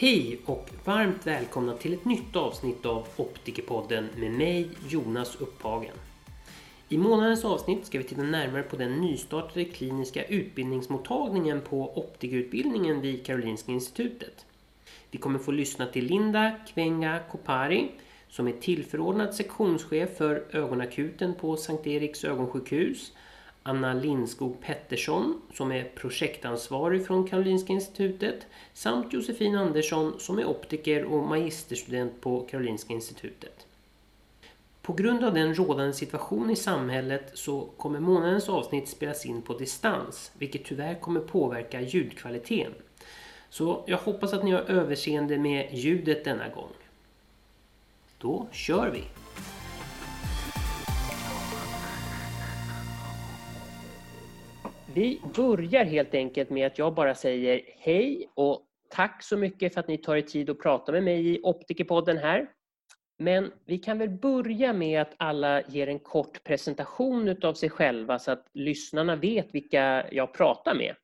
Hej och varmt välkomna till ett nytt avsnitt av Optikerpodden med mig Jonas Upphagen. I månadens avsnitt ska vi titta närmare på den nystartade kliniska utbildningsmottagningen på optikerutbildningen vid Karolinska Institutet. Vi kommer få lyssna till Linda Kvenga Kopari som är tillförordnad sektionschef för ögonakuten på Sankt Eriks ögonsjukhus Anna Lindskog Pettersson som är projektansvarig från Karolinska Institutet samt Josefin Andersson som är optiker och magisterstudent på Karolinska Institutet. På grund av den rådande situationen i samhället så kommer månadens avsnitt spelas in på distans vilket tyvärr kommer påverka ljudkvaliteten. Så jag hoppas att ni har överseende med ljudet denna gång. Då kör vi! Vi börjar helt enkelt med att jag bara säger hej och tack så mycket för att ni tar er tid att prata med mig i Optikerpodden här. Men vi kan väl börja med att alla ger en kort presentation utav sig själva så att lyssnarna vet vilka jag pratar med.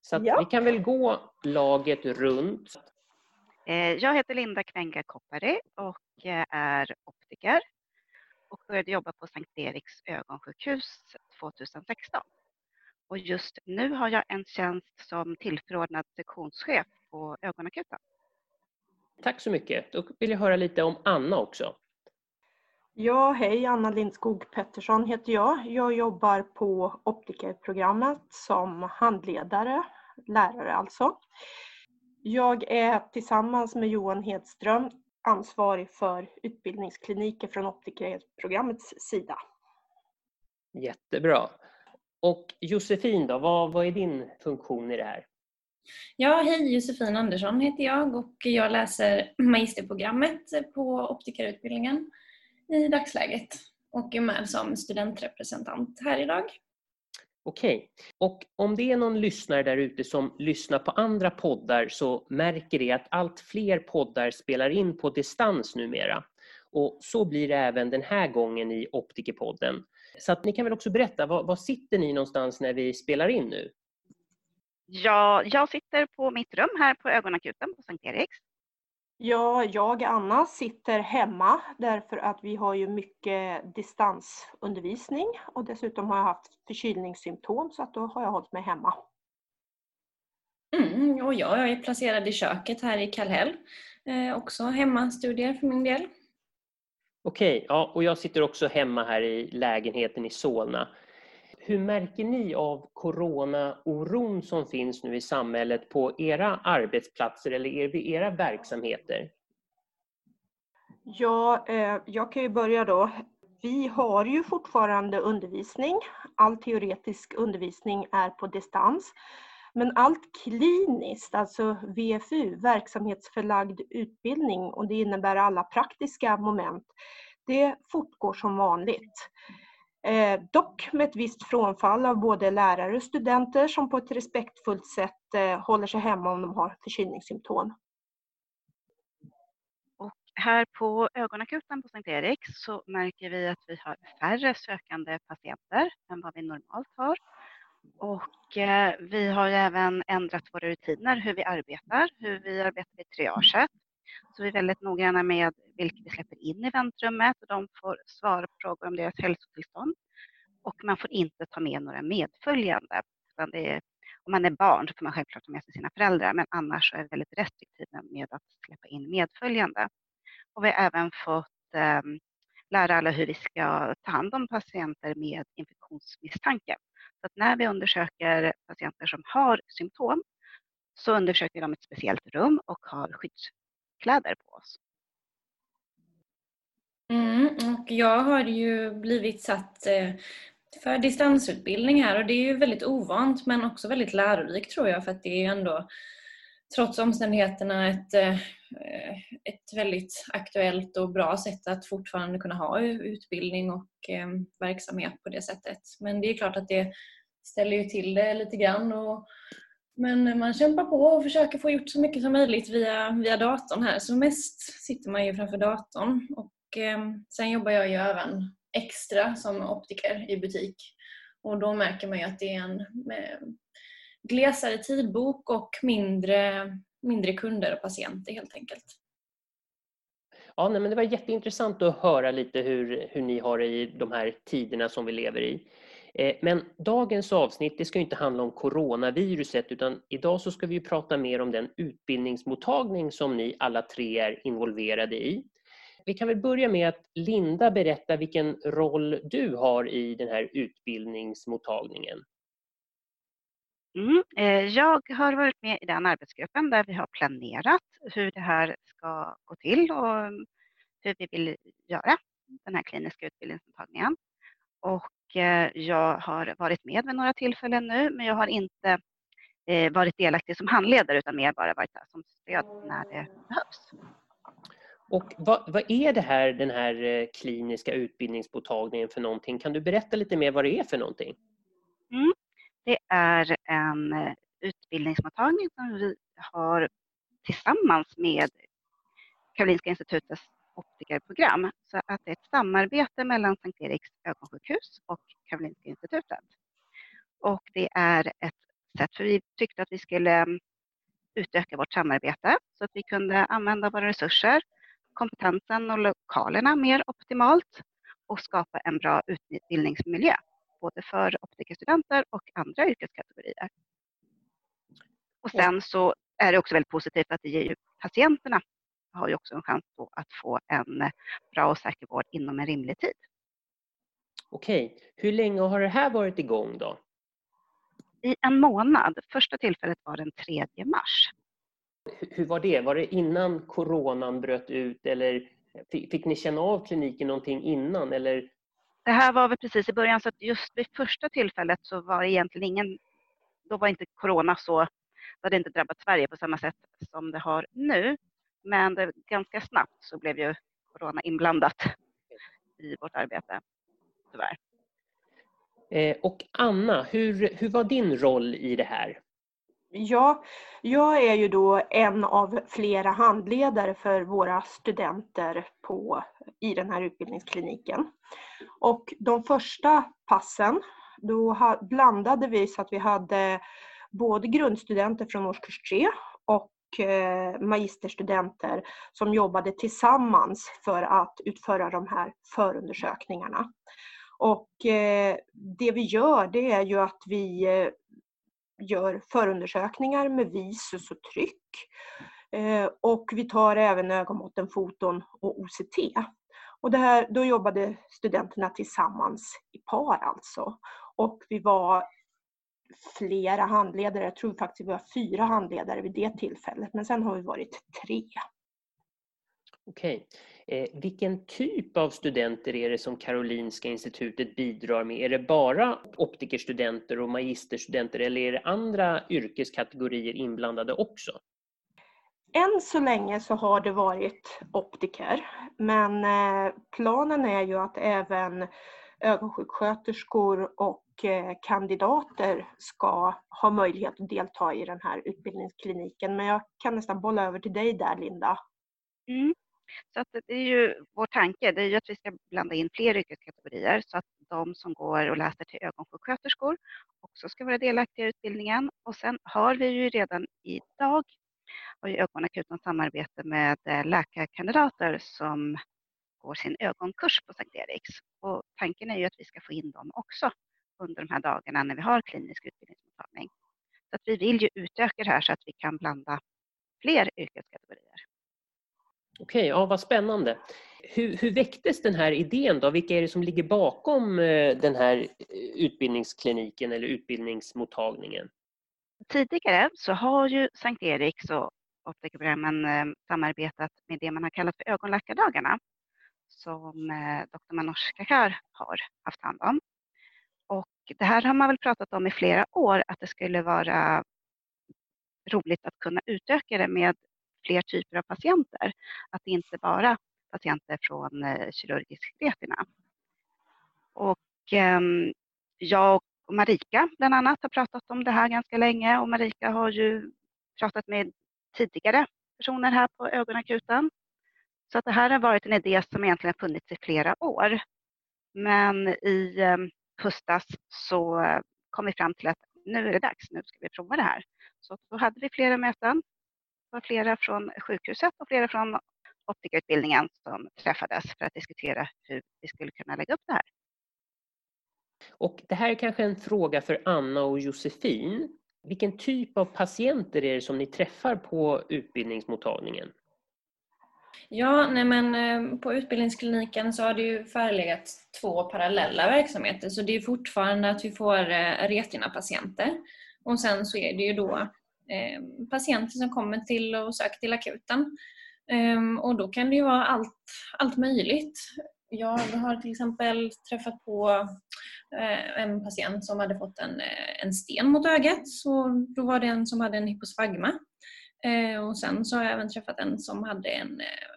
Så ja. vi kan väl gå laget runt. Eh, jag heter Linda Kvenga Koppari och är optiker och började jobba på Sankt Eriks ögonsjukhus 2016. Och just nu har jag en tjänst som tillförordnad sektionschef på ögonakuten. Tack så mycket. Då vill jag höra lite om Anna också. Ja, hej, Anna Lindskog Pettersson heter jag. Jag jobbar på optikerprogrammet som handledare, lärare alltså. Jag är tillsammans med Johan Hedström ansvarig för utbildningskliniker från optikerprogrammets sida. Jättebra. Och Josefin då, vad, vad är din funktion i det här? Ja, hej Josefin Andersson heter jag och jag läser magisterprogrammet på optikerutbildningen i dagsläget och är med som studentrepresentant här idag. Okej, och om det är någon lyssnare där ute som lyssnar på andra poddar så märker det att allt fler poddar spelar in på distans numera. Och så blir det även den här gången i Optikerpodden. Så att ni kan väl också berätta, var, var sitter ni någonstans när vi spelar in nu? Ja, jag sitter på mitt rum här på ögonakuten på Sankt Eriks. Ja, jag, Anna, sitter hemma därför att vi har ju mycket distansundervisning och dessutom har jag haft förkylningssymptom så att då har jag hållit mig hemma. Mm, och jag är placerad i köket här i Kallhäll. Eh, också hemmastudier för min del. Okej, ja, och jag sitter också hemma här i lägenheten i Solna. Hur märker ni av corona-oron som finns nu i samhället på era arbetsplatser eller vid era verksamheter? Ja, eh, jag kan ju börja då. Vi har ju fortfarande undervisning. All teoretisk undervisning är på distans. Men allt kliniskt, alltså VFU, verksamhetsförlagd utbildning, och det innebär alla praktiska moment, det fortgår som vanligt. Eh, dock med ett visst frånfall av både lärare och studenter som på ett respektfullt sätt eh, håller sig hemma om de har förkylningssymptom. Och här på ögonakuten på Sankt Erik så märker vi att vi har färre sökande patienter än vad vi normalt har. Och eh, vi har även ändrat våra rutiner, hur vi arbetar, hur vi arbetar i triaget. Så vi är väldigt noggranna med vilka vi släpper in i väntrummet och de får svara på frågor om deras hälsotillstånd. Och man får inte ta med några medföljande. Utan är, om man är barn så får man självklart ta med sig sina föräldrar men annars är vi väldigt restriktiva med att släppa in medföljande. Och vi har även fått eh, lära alla hur vi ska ta hand om patienter med infektionsmisstanke. Så att när vi undersöker patienter som har symptom så undersöker de ett speciellt rum och har skyddskläder på oss. Mm, och jag har ju blivit satt eh, för distansutbildning här och det är ju väldigt ovant men också väldigt lärorikt tror jag för att det är ju ändå trots omständigheterna ett, eh, ett väldigt aktuellt och bra sätt att fortfarande kunna ha utbildning och eh, verksamhet på det sättet. Men det är klart att det ställer ju till det lite grann. Och, men man kämpar på och försöker få gjort så mycket som möjligt via, via datorn här. Så mest sitter man ju framför datorn. Och, eh, sen jobbar jag ju även extra som optiker i butik. Och då märker man ju att det är en eh, glesare tidbok och mindre mindre kunder och patienter helt enkelt. Ja, nej, men det var jätteintressant att höra lite hur, hur ni har det i de här tiderna som vi lever i. Eh, men dagens avsnitt det ska inte handla om coronaviruset utan idag så ska vi prata mer om den utbildningsmottagning som ni alla tre är involverade i. Vi kan väl börja med att Linda berättar vilken roll du har i den här utbildningsmottagningen. Mm. Eh, jag har varit med i den arbetsgruppen där vi har planerat hur det här ska gå till och hur vi vill göra den här kliniska utbildningsmottagningen. Och eh, jag har varit med vid några tillfällen nu, men jag har inte eh, varit delaktig som handledare utan mer bara varit där som stöd när det behövs. Och vad, vad, är det här, den här kliniska utbildningsmottagningen för någonting? Kan du berätta lite mer vad det är för någonting? Mm. Det är en eh, utbildningsmottagning som vi har tillsammans med Karolinska institutets optikerprogram. Så att det är ett samarbete mellan Sankt Eriks ögonsjukhus och Karolinska institutet. Och det är ett sätt, för vi tyckte att vi skulle mm, utöka vårt samarbete så att vi kunde använda våra resurser, kompetensen och lokalerna mer optimalt och skapa en bra utbildningsmiljö både för optikerstudenter och andra yrkeskategorier. Och sen så är det också väldigt positivt att det ger ju patienterna har ju också en chans att få en bra och säker vård inom en rimlig tid. Okej, hur länge har det här varit igång då? I en månad. Första tillfället var den 3 mars. Hur var det? Var det innan coronan bröt ut eller fick ni känna av kliniken någonting innan eller det här var väl precis i början så att just vid första tillfället så var det egentligen ingen, då var inte corona så, det hade inte drabbat Sverige på samma sätt som det har nu. Men det, ganska snabbt så blev ju corona inblandat i vårt arbete, tyvärr. Eh, och Anna, hur, hur var din roll i det här? Ja, jag är ju då en av flera handledare för våra studenter på, i den här utbildningskliniken. Och de första passen, då blandade vi så att vi hade både grundstudenter från årskurs 3 och eh, magisterstudenter som jobbade tillsammans för att utföra de här förundersökningarna. Och eh, det vi gör det är ju att vi eh, gör förundersökningar med visus och tryck. Eh, och vi tar även ögonmåtten, foton och OCT. Och det här, då jobbade studenterna tillsammans i par alltså. Och vi var flera handledare, jag tror faktiskt vi var fyra handledare vid det tillfället, men sen har vi varit tre. Okej. Eh, vilken typ av studenter är det som Karolinska institutet bidrar med? Är det bara optikerstudenter och magisterstudenter eller är det andra yrkeskategorier inblandade också? Än så länge så har det varit optiker, men eh, planen är ju att även ögonsjuksköterskor och eh, kandidater ska ha möjlighet att delta i den här utbildningskliniken. Men jag kan nästan bolla över till dig där, Linda. Mm. Så att det är ju vår tanke, det är ju att vi ska blanda in fler yrkeskategorier så att de som går och läser till ögonsjuksköterskor också ska vara delaktiga i utbildningen. Och sen har vi ju redan idag har ju Ögonakuten samarbete med eh, läkarkandidater som går sin ögonkurs på Sankt Eriks. Och tanken är ju att vi ska få in dem också under de här dagarna när vi har klinisk utbildningsmottagning. Så att vi vill ju utöka det här så att vi kan blanda fler yrkeskategorier. Okej, ja, vad spännande. Hur, hur väcktes den här idén då? Vilka är det som ligger bakom eh, den här eh, utbildningskliniken eller utbildningsmottagningen? Tidigare så har ju Sankt Eriks och optikerprogrammen eh, samarbetat med det man har kallat för ögonläkardagarna som Dr. Manoush Kakar har haft hand om. Och det här har man väl pratat om i flera år att det skulle vara roligt att kunna utöka det med fler typer av patienter. Att det inte bara patienter från eh, kirurgisk retina. Och ehm, jag och Marika bland annat har pratat om det här ganska länge och Marika har ju pratat med tidigare personer här på ögonakuten. Så att det här har varit en idé som egentligen har funnits i flera år. Men i ehm, höstas så kom vi fram till att nu är det dags, nu ska vi prova det här. Så då hade vi flera möten var flera från sjukhuset och flera från optikerutbildningen som träffades för att diskutera hur vi skulle kunna lägga upp det här. Och det här är kanske en fråga för Anna och Josefin. Vilken typ av patienter är det som ni träffar på utbildningsmottagningen? Ja, nej men eh, på utbildningskliniken så har det ju förelegat två parallella verksamheter så det är fortfarande att vi får eh, retina-patienter och sen så är det ju då Ehm, patienter som kommer till och söker till akuten. Ehm, och då kan det ju vara allt, allt möjligt. Jag har till exempel träffat på eh, en patient som hade fått en, eh, en sten mot ögat. Så då var det en som hade en hyposfagma. Ehm, och sen så har jag även träffat en som hade en eh,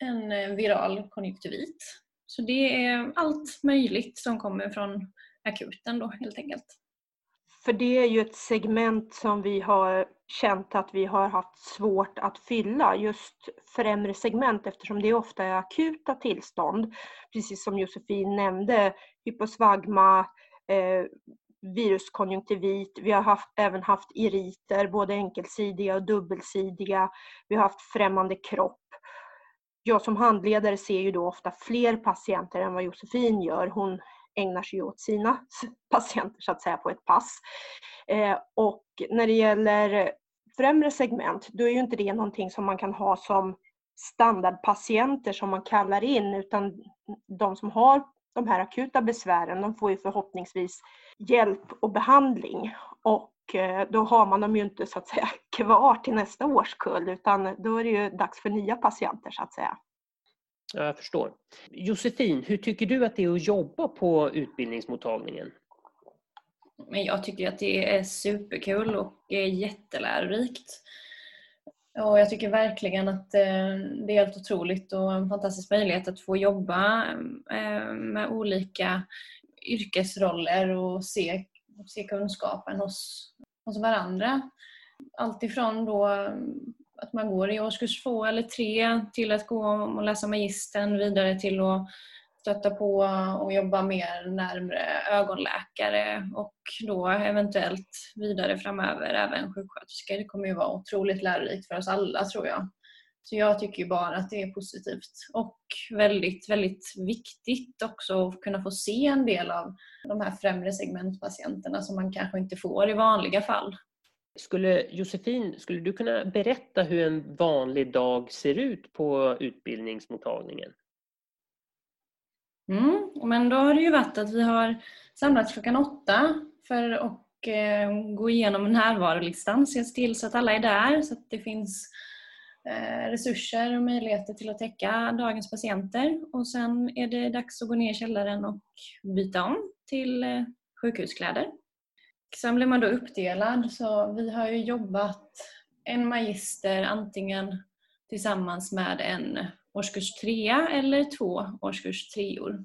en viral konjunktivit. Så det är allt möjligt som kommer från akuten då helt enkelt. För det är ju ett segment som vi har känt att vi har haft svårt att fylla, just främre segment eftersom det ofta är akuta tillstånd. Precis som Josefin nämnde, hyposvagma, eh, viruskonjunktivit, vi har haft, även haft iriter, både enkelsidiga och dubbelsidiga. Vi har haft främmande kropp jag som handledare ser ju då ofta fler patienter än vad Josefin gör. Hon ägnar sig åt sina patienter så att säga på ett pass. Eh, och när det gäller främre segment, då är ju inte det någonting som man kan ha som standardpatienter som man kallar in, utan de som har de här akuta besvären, de får ju förhoppningsvis hjälp och behandling. Och eh, då har man dem ju inte så att säga kvar till nästa årskull utan då är det ju dags för nya patienter så att säga. Ja, jag förstår. Josefin, hur tycker du att det är att jobba på utbildningsmottagningen? Men jag tycker att det är superkul och jättelärorikt. Och jag tycker verkligen att eh, det är helt otroligt och en fantastisk möjlighet att få jobba eh, med olika yrkesroller och se, se kunskapen hos, hos varandra. Alltifrån då att man går i årskurs två eller tre till att gå och läsa magistern vidare till att stötta på och jobba mer närmre ögonläkare och då eventuellt vidare framöver även sjuksköterskor. Det kommer ju vara otroligt lärorikt för oss alla tror jag. Så jag tycker bara att det är positivt och väldigt, väldigt viktigt också att kunna få se en del av de här främre segmentpatienterna som man kanske inte får i vanliga fall. Skulle Josefin, skulle du kunna berätta hur en vanlig dag ser ut på utbildningsmottagningen? Mm, men då har det ju varit att vi har samlats klockan åtta för att eh, gå igenom närvarolistan, se till så att alla är där så att det finns eh, resurser och möjligheter till att täcka dagens patienter. Och sen är det dags att gå ner i källaren och byta om till eh, sjukhuskläder. Sen blir man då uppdelad så vi har ju jobbat en magister antingen tillsammans med en årskurs trea eller två årskurs treor.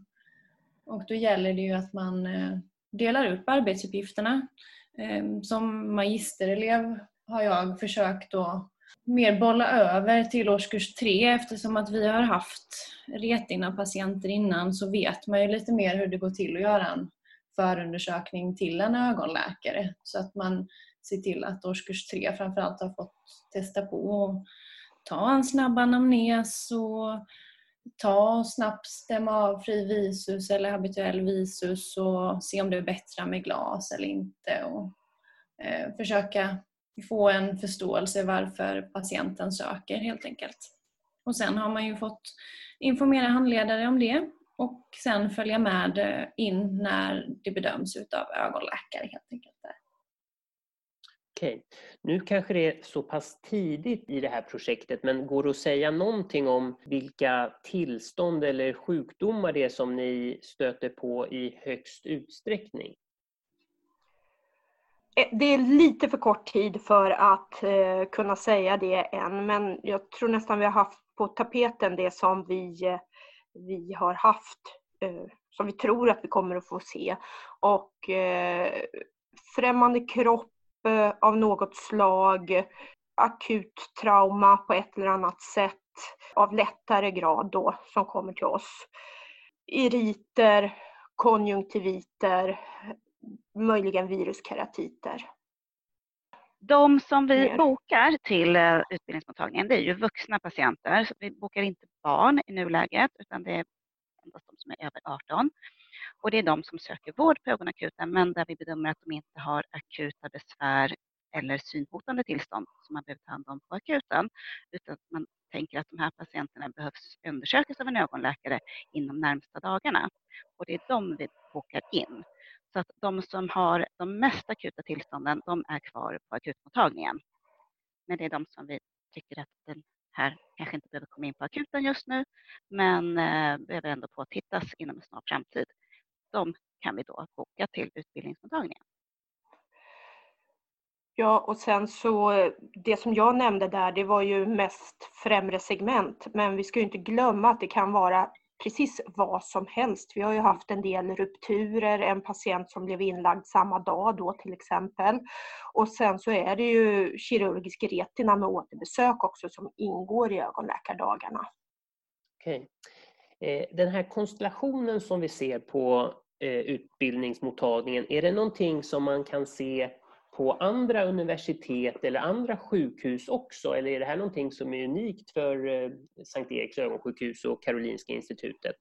Och då gäller det ju att man eh, delar upp arbetsuppgifterna. Ehm, som magisterelev har jag försökt att mer bolla över till årskurs tre eftersom att vi har haft retina-patienter innan så vet man ju lite mer hur det går till att göra en förundersökning till en ögonläkare så att man ser till att årskurs tre framförallt har fått testa på och ta en snabb anamnes och ta och snabbt stämma av fri visus eller habituell visus och se om det är bättre med glas eller inte och eh, försöka få en förståelse varför patienten söker helt enkelt. Och sen har man ju fått informera handledare om det och sen följa med eh, in när det bedöms utav ögonläkare helt enkelt. Okej, nu kanske det är så pass tidigt i det här projektet men går det att säga någonting om vilka tillstånd eller sjukdomar det är som ni stöter på i högst utsträckning? Eh, det är lite för kort tid för att eh, kunna säga det än men jag tror nästan vi har haft på tapeten det som vi vi har haft, eh, som vi tror att vi kommer att få se. Och eh, främmande kropp eh, av något slag, akut trauma på ett eller annat sätt av lättare grad då som kommer till oss. Iriter, konjunktiviter, möjligen viruskeratiter. De som vi Mer. bokar till eh, utbildningsmottagningen det är ju vuxna patienter. Så vi bokar inte barn i nuläget utan det är endast de som är över 18. Och det är de som söker vård på ögonakuten men där vi bedömer att de inte har akuta besvär eller synhotande tillstånd som man behöver ta hand om på akuten. Utan man tänker att de här patienterna behövs undersökas av en ögonläkare inom närmsta dagarna. Och det är de vi bokar in. Så att de som har de mest akuta tillstånden, de är kvar på akutmottagningen. Men det är de som vi tycker att den här kanske inte behöver komma in på akuten just nu, men eh, behöver ändå påtittas inom en snar framtid. De kan vi då boka till utbildningsmottagningen. Ja, och sen så det som jag nämnde där, det var ju mest främre segment. Men vi ska ju inte glömma att det kan vara precis vad som helst. Vi har ju haft en del rupturer, en patient som blev inlagd samma dag då till exempel. Och sen så är det ju kirurgisk retina med återbesök också som ingår i ögonläkardagarna. Okej. Eh, den här konstellationen som vi ser på eh, utbildningsmottagningen, är det någonting som man kan se på andra universitet eller andra sjukhus också? Eller är det här någonting som är unikt för eh, Sankt Eriks ögonsjukhus och Karolinska institutet?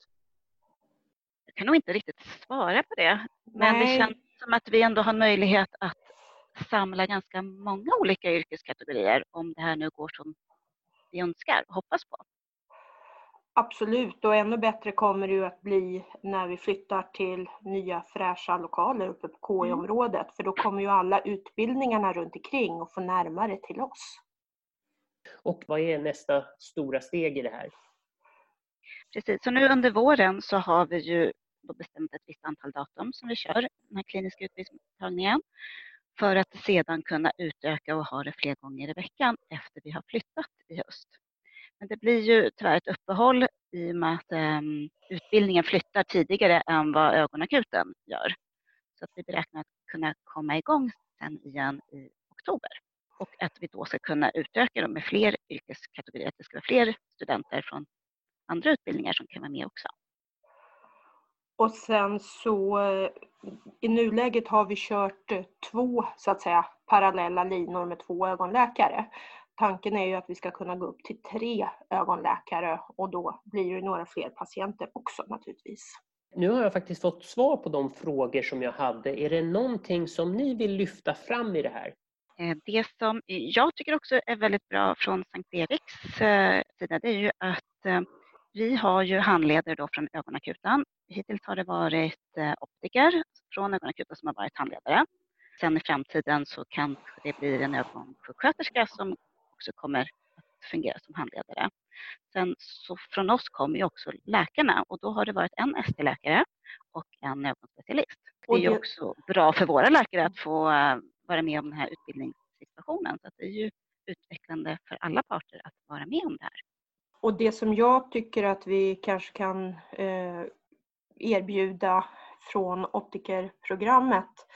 Jag kan nog inte riktigt svara på det. Men Nej. det känns som att vi ändå har möjlighet att samla ganska många olika yrkeskategorier om det här nu går som vi önskar och hoppas på. Absolut, och ännu bättre kommer det ju att bli när vi flyttar till nya fräscha lokaler uppe på KI-området. Mm. För då kommer ju alla utbildningarna runt omkring att få närmare till oss. Och vad är nästa stora steg i det här? Precis, så nu under våren så har vi ju bestämt ett visst antal datum som vi kör den här kliniska utbildningsmottagningen för att sedan kunna utöka och ha det fler gånger i veckan efter vi har flyttat i höst. Men det blir ju tyvärr ett uppehåll i och med att um, utbildningen flyttar tidigare än vad ögonakuten gör. Så att vi beräknar att kunna komma igång sen igen i oktober. Och att vi då ska kunna utöka dem med fler yrkeskategorier, att det ska vara fler studenter från andra utbildningar som kan vara med också. Och sen så i nuläget har vi kört två så att säga parallella linor med två ögonläkare tanken är ju att vi ska kunna gå upp till tre ögonläkare och då blir det några fler patienter också naturligtvis. Nu har jag faktiskt fått svar på de frågor som jag hade. Är det någonting som ni vill lyfta fram i det här? Eh, det som jag tycker också är väldigt bra från Sankt Eriks eh, sida det är ju att eh, vi har ju handledare då från ögonakuten. Hittills har det varit optiker från ögonakuten som har varit handledare. Sen i framtiden så kan det bli en ögonsjuksköterska som också kommer att fungera som handledare. Sen så från oss kommer ju också läkarna och då har det varit en ST-läkare och en ögonspecialist. Det är ju också bra för våra läkare att få eh, vara med om den här utbildningssituationen. Så det är ju utvecklande för alla parter att vara med om det här. Och det som jag tycker att vi kanske kan eh, erbjuda från optikerprogrammet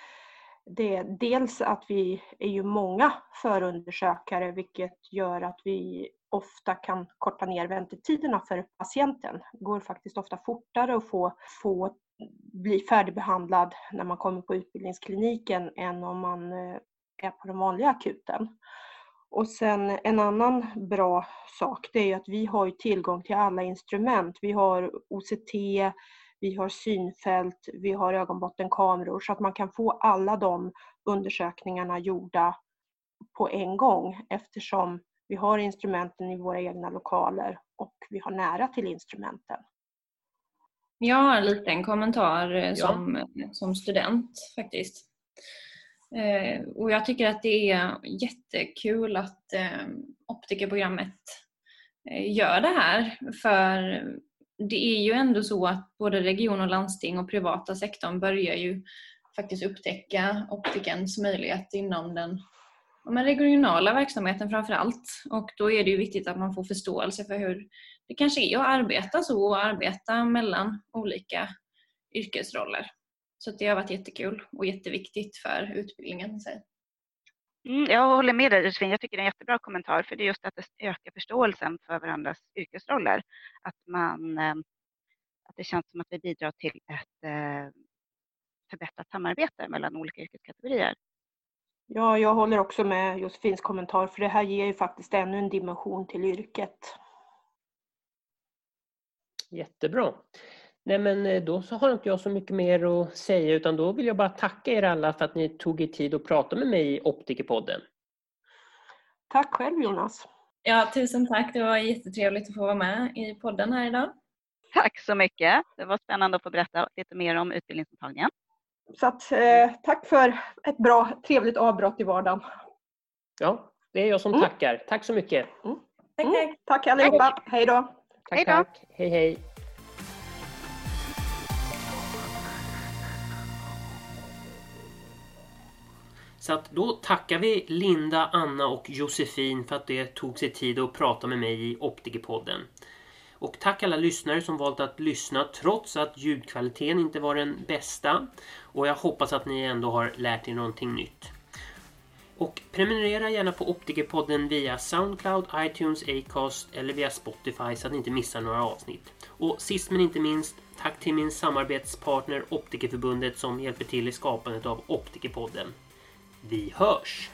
det är dels att vi är ju många förundersökare vilket gör att vi ofta kan korta ner väntetiderna för patienten. Det går faktiskt ofta fortare att få, få bli färdigbehandlad när man kommer på utbildningskliniken än om man eh, är på den vanliga akuten. Och sen en annan bra sak det är att vi har tillgång till alla instrument. Vi har OCT, vi har synfält, vi har ögonbottenkameror så att man kan få alla de undersökningarna gjorda på en gång eftersom vi har instrumenten i våra egna lokaler och vi har nära till instrumenten. Jag har en liten kommentar eh, som, ja. som student faktiskt. Eh, och jag tycker att det är jättekul att eh, optikerprogrammet eh, gör det här. För det är ju ändå så att både region och landsting och privata sektorn börjar ju faktiskt upptäcka optikerns möjlighet inom den men regionala verksamheten framför allt. Och då är det ju viktigt att man får förståelse för hur det kanske är att arbeta så och arbeta mellan olika yrkesroller. Så det har varit jättekul och jätteviktigt för utbildningen i sig. Mm, jag håller med dig Josefin. Jag tycker det är en jättebra kommentar för det är just att det ökar förståelsen för varandras yrkesroller. Att, man, eh, att det känns som att vi bidrar till ett eh, förbättrat samarbete mellan olika yrkeskategorier. Ja, jag håller också med Josefins kommentar för det här ger ju faktiskt ännu en dimension till yrket. Jättebra. Nej men eh, då så har inte jag så mycket mer att säga utan då vill jag bara tacka er alla för att ni tog er tid att prata med mig i Optikerpodden. Tack själv Jonas. Ja, tusen tack. Det var jättetrevligt att få vara med i podden här idag. Tack så mycket. Det var spännande att få berätta lite mer om utbildningsmottagningen. Så att, eh, tack för ett bra, trevligt avbrott i vardagen. Ja, det är jag som Mm. tackar. Tack så mycket. Tack, Mm, tack. tack allihopa. Hej då. Tack, Hej då. tack. Hej, hej. Så att då tackar vi Linda, Anna och Josefin för att det tog sig tid att prata med mig i Optikerpodden. Och tack alla lyssnare som valt att lyssna trots att ljudkvaliteten inte var den bästa. Och jag hoppas att ni ändå har lärt er någonting nytt. Och prenumerera gärna på Optikerpodden via Soundcloud, iTunes, Acast eller via Spotify så att ni inte missar några avsnitt. Och sist men inte minst, tack till min samarbetspartner Optikerförbundet som hjälper till i skapandet av Optikerpodden. Vi hörs!